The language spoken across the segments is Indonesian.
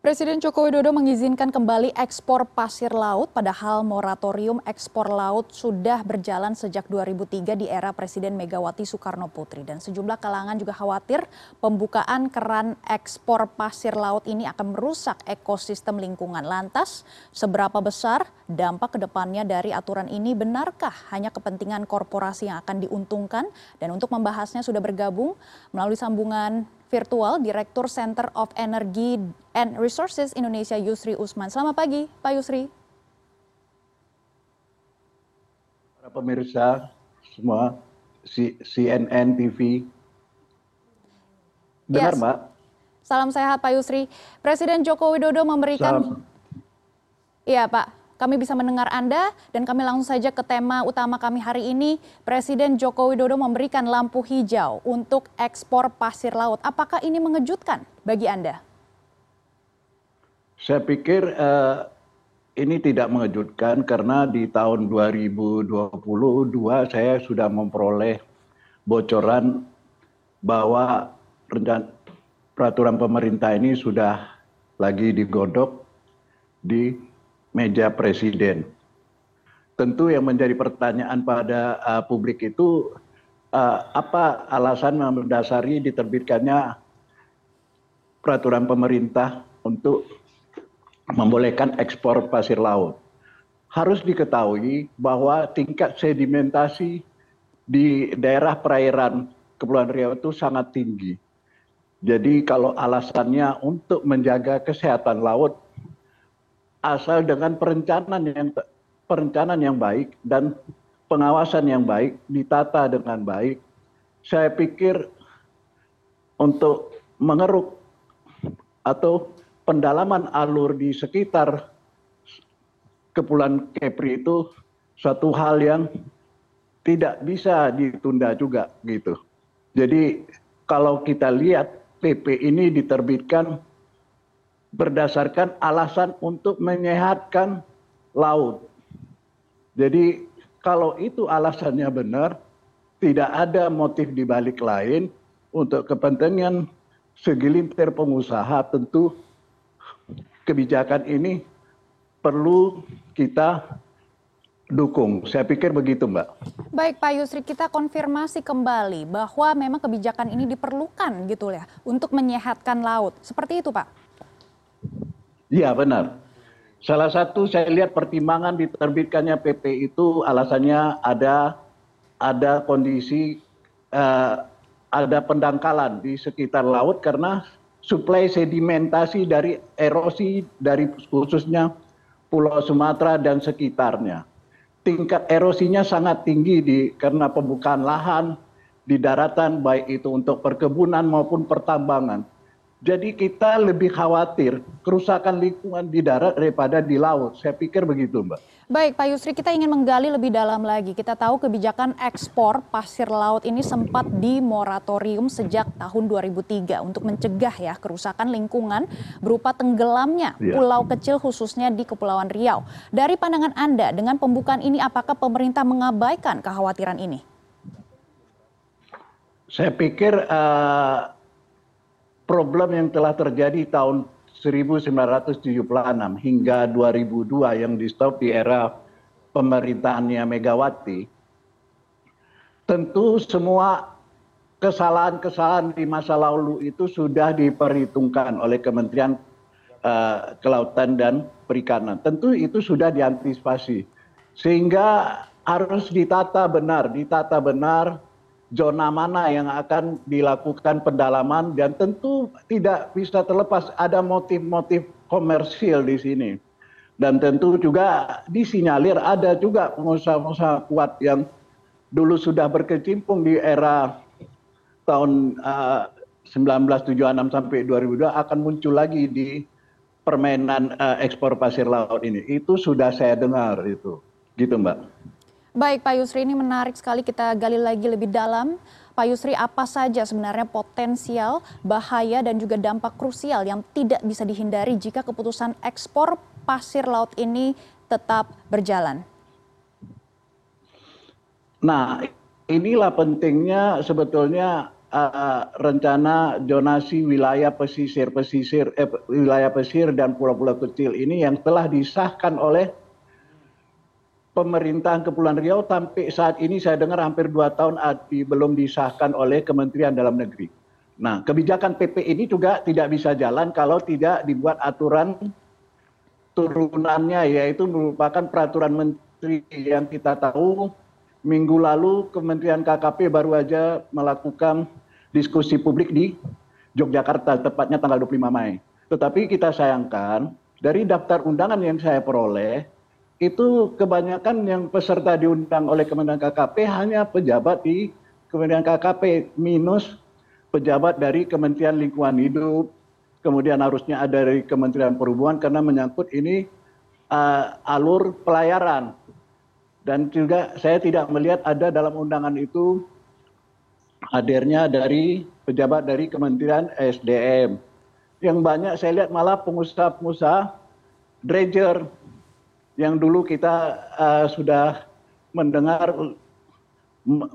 Presiden Joko Widodo mengizinkan kembali ekspor pasir laut, padahal moratorium ekspor laut sudah berjalan sejak 2003 di era Presiden Megawati Soekarno Putri. Dan sejumlah kalangan juga khawatir pembukaan keran ekspor pasir laut ini akan merusak ekosistem lingkungan. Lantas, seberapa besar dampak ke depannya dari aturan ini? Benarkah hanya kepentingan korporasi yang akan diuntungkan? Dan untuk membahasnya sudah bergabung melalui sambungan virtual Direktur Center of Energy and Resources Indonesia Yusri Usman. Selamat pagi, Pak Yusri. Para pemirsa semua CNN TV. Benar, yes. Mbak? Salam sehat, Pak Yusri. Presiden Joko Widodo memberikan... Salam. Iya, Pak kami bisa mendengar Anda dan kami langsung saja ke tema utama kami hari ini. Presiden Joko Widodo memberikan lampu hijau untuk ekspor pasir laut. Apakah ini mengejutkan bagi Anda? Saya pikir uh, ini tidak mengejutkan karena di tahun 2022 saya sudah memperoleh bocoran bahwa peraturan pemerintah ini sudah lagi digodok di meja presiden. Tentu yang menjadi pertanyaan pada uh, publik itu uh, apa alasan mendasari diterbitkannya peraturan pemerintah untuk membolehkan ekspor pasir laut. Harus diketahui bahwa tingkat sedimentasi di daerah perairan Kepulauan Riau itu sangat tinggi. Jadi kalau alasannya untuk menjaga kesehatan laut asal dengan perencanaan yang perencanaan yang baik dan pengawasan yang baik ditata dengan baik saya pikir untuk mengeruk atau pendalaman alur di sekitar Kepulauan Kepri itu suatu hal yang tidak bisa ditunda juga gitu. Jadi kalau kita lihat PP ini diterbitkan berdasarkan alasan untuk menyehatkan laut. Jadi kalau itu alasannya benar, tidak ada motif di balik lain untuk kepentingan segelintir pengusaha tentu kebijakan ini perlu kita dukung. Saya pikir begitu, Mbak. Baik, Pak Yusri, kita konfirmasi kembali bahwa memang kebijakan ini diperlukan gitu ya untuk menyehatkan laut. Seperti itu, Pak. Iya benar. Salah satu saya lihat pertimbangan diterbitkannya PP itu alasannya ada ada kondisi uh, ada pendangkalan di sekitar laut karena suplai sedimentasi dari erosi dari khususnya Pulau Sumatera dan sekitarnya. Tingkat erosinya sangat tinggi di karena pembukaan lahan di daratan baik itu untuk perkebunan maupun pertambangan jadi kita lebih khawatir kerusakan lingkungan di darat daripada di laut. Saya pikir begitu, Mbak. Baik, Pak Yusri, kita ingin menggali lebih dalam lagi. Kita tahu kebijakan ekspor pasir laut ini sempat dimoratorium sejak tahun 2003 untuk mencegah ya kerusakan lingkungan berupa tenggelamnya ya. pulau kecil khususnya di Kepulauan Riau. Dari pandangan Anda, dengan pembukaan ini apakah pemerintah mengabaikan kekhawatiran ini? Saya pikir uh, problem yang telah terjadi tahun 1976 hingga 2002 yang di stop di era pemerintahannya Megawati, tentu semua kesalahan-kesalahan di masa lalu itu sudah diperhitungkan oleh Kementerian uh, Kelautan dan Perikanan. Tentu itu sudah diantisipasi. Sehingga harus ditata benar, ditata benar zona mana yang akan dilakukan pendalaman dan tentu tidak bisa terlepas ada motif-motif komersil di sini. Dan tentu juga disinyalir ada juga pengusaha-pengusaha kuat yang dulu sudah berkecimpung di era tahun uh, 1976 sampai 2002 akan muncul lagi di permainan uh, ekspor pasir laut ini. Itu sudah saya dengar itu. Gitu Mbak. Baik Pak Yusri, ini menarik sekali kita gali lagi lebih dalam. Pak Yusri, apa saja sebenarnya potensial, bahaya dan juga dampak krusial yang tidak bisa dihindari jika keputusan ekspor pasir laut ini tetap berjalan? Nah, inilah pentingnya sebetulnya uh, rencana zonasi wilayah pesisir pesisir eh, wilayah pesisir dan pulau-pulau kecil ini yang telah disahkan oleh pemerintahan Kepulauan Riau sampai saat ini saya dengar hampir dua tahun belum disahkan oleh Kementerian Dalam Negeri. Nah, kebijakan PP ini juga tidak bisa jalan kalau tidak dibuat aturan turunannya, yaitu merupakan peraturan menteri yang kita tahu minggu lalu Kementerian KKP baru aja melakukan diskusi publik di Yogyakarta, tepatnya tanggal 25 Mei. Tetapi kita sayangkan, dari daftar undangan yang saya peroleh, itu kebanyakan yang peserta diundang oleh Kementerian KKP hanya pejabat di Kementerian KKP minus pejabat dari Kementerian Lingkungan Hidup, kemudian harusnya ada dari Kementerian Perhubungan karena menyangkut ini uh, alur pelayaran. Dan juga saya tidak melihat ada dalam undangan itu hadirnya dari pejabat dari Kementerian SDM. Yang banyak saya lihat malah pengusaha-pengusaha dredger yang dulu kita uh, sudah mendengar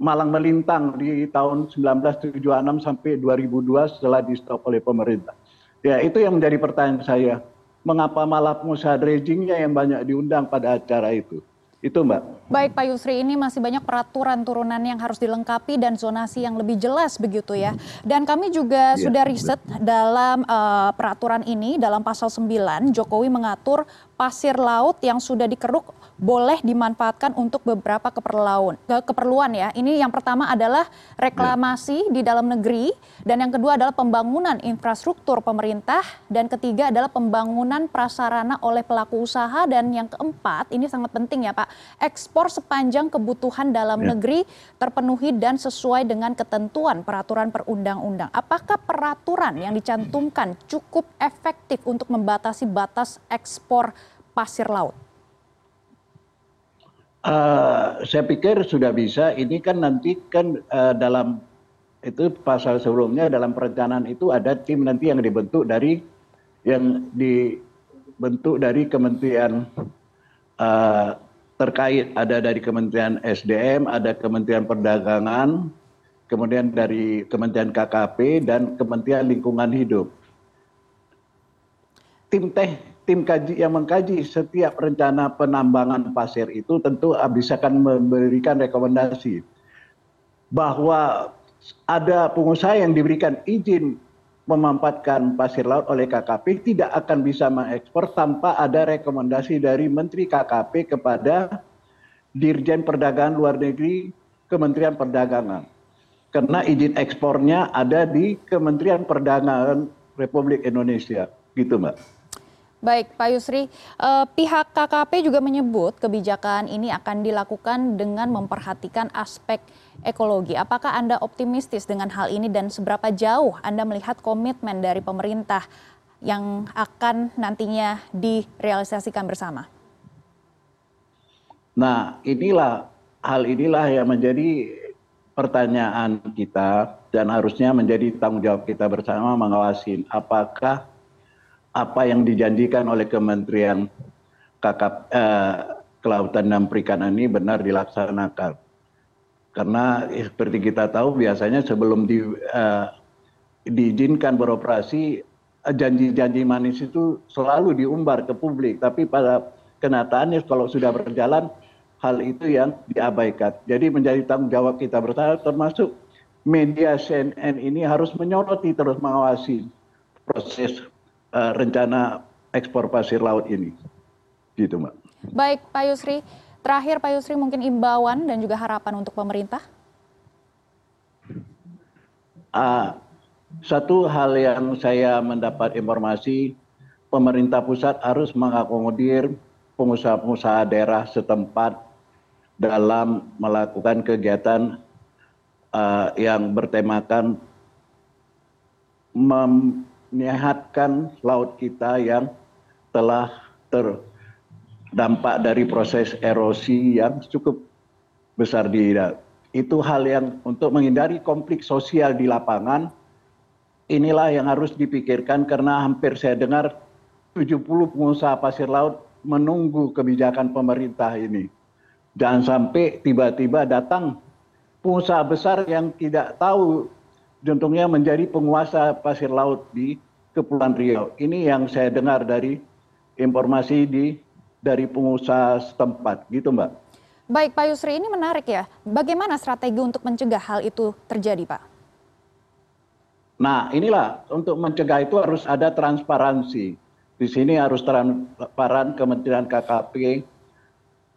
malang melintang di tahun 1976 sampai 2002 setelah di stop oleh pemerintah. Ya itu yang menjadi pertanyaan saya. Mengapa malah pengusaha dredgingnya yang banyak diundang pada acara itu? Itu Mbak. Baik Pak Yusri, ini masih banyak peraturan turunan yang harus dilengkapi dan zonasi yang lebih jelas begitu ya. Dan kami juga ya, sudah riset dalam uh, peraturan ini, dalam pasal 9, Jokowi mengatur pasir laut yang sudah dikeruk boleh dimanfaatkan untuk beberapa keperluan. keperluan ya. Ini yang pertama adalah reklamasi di dalam negeri dan yang kedua adalah pembangunan infrastruktur pemerintah dan ketiga adalah pembangunan prasarana oleh pelaku usaha dan yang keempat ini sangat penting ya Pak, ekspor sepanjang kebutuhan dalam ya. negeri terpenuhi dan sesuai dengan ketentuan peraturan perundang-undang. Apakah peraturan yang dicantumkan cukup efektif untuk membatasi batas ekspor pasir laut? Uh, saya pikir sudah bisa. Ini kan nanti kan uh, dalam itu pasal sebelumnya dalam perencanaan itu ada tim nanti yang dibentuk dari yang dibentuk dari kementerian uh, terkait ada dari kementerian SDM, ada kementerian perdagangan, kemudian dari kementerian KKP dan kementerian lingkungan hidup. Tim teh tim kaji yang mengkaji setiap rencana penambangan pasir itu tentu bisa akan memberikan rekomendasi bahwa ada pengusaha yang diberikan izin memanfaatkan pasir laut oleh KKP tidak akan bisa mengekspor tanpa ada rekomendasi dari Menteri KKP kepada Dirjen Perdagangan Luar Negeri Kementerian Perdagangan. Karena izin ekspornya ada di Kementerian Perdagangan Republik Indonesia. Gitu Mbak. Baik, Pak Yusri, eh, pihak KKP juga menyebut kebijakan ini akan dilakukan dengan memperhatikan aspek ekologi. Apakah Anda optimistis dengan hal ini dan seberapa jauh Anda melihat komitmen dari pemerintah yang akan nantinya direalisasikan bersama? Nah, inilah hal inilah yang menjadi pertanyaan kita dan harusnya menjadi tanggung jawab kita bersama mengawasin apakah apa yang dijanjikan oleh Kementerian Kakap, eh, Kelautan dan Perikanan ini benar dilaksanakan. Karena seperti kita tahu biasanya sebelum di, eh, diizinkan beroperasi, eh, janji-janji manis itu selalu diumbar ke publik. Tapi pada kenyataannya kalau sudah berjalan, hal itu yang diabaikan. Jadi menjadi tanggung jawab kita bersama termasuk media CNN ini harus menyoroti terus mengawasi proses rencana ekspor pasir laut ini. Gitu, Mbak. Baik, Pak Yusri. Terakhir, Pak Yusri, mungkin imbauan dan juga harapan untuk pemerintah? Uh, satu hal yang saya mendapat informasi, pemerintah pusat harus mengakomodir pengusaha-pengusaha daerah setempat dalam melakukan kegiatan uh, yang bertemakan mem menyehatkan laut kita yang telah terdampak dari proses erosi yang cukup besar di itu hal yang untuk menghindari konflik sosial di lapangan inilah yang harus dipikirkan karena hampir saya dengar 70 pengusaha pasir laut menunggu kebijakan pemerintah ini. Jangan sampai tiba-tiba datang pengusaha besar yang tidak tahu juntungnya menjadi penguasa pasir laut di Kepulauan Riau. Ini yang saya dengar dari informasi di dari pengusaha setempat, gitu Mbak. Baik Pak Yusri, ini menarik ya. Bagaimana strategi untuk mencegah hal itu terjadi Pak? Nah inilah untuk mencegah itu harus ada transparansi. Di sini harus transparan Kementerian KKP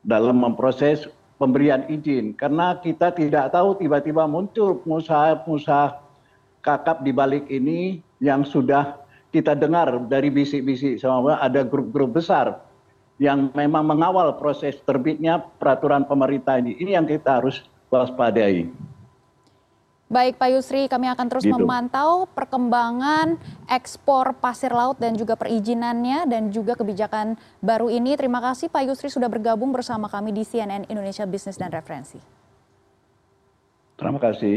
dalam memproses pemberian izin. Karena kita tidak tahu tiba-tiba muncul pengusaha-pengusaha kakap di balik ini yang sudah kita dengar dari bisik-bisik sama ada grup-grup besar yang memang mengawal proses terbitnya peraturan pemerintah ini. Ini yang kita harus waspadai. Baik Pak Yusri, kami akan terus Gitu. memantau perkembangan ekspor pasir laut dan juga perizinannya dan juga kebijakan baru ini. Terima kasih Pak Yusri sudah bergabung bersama kami di CNN Indonesia Business dan Referensi. Terima kasih.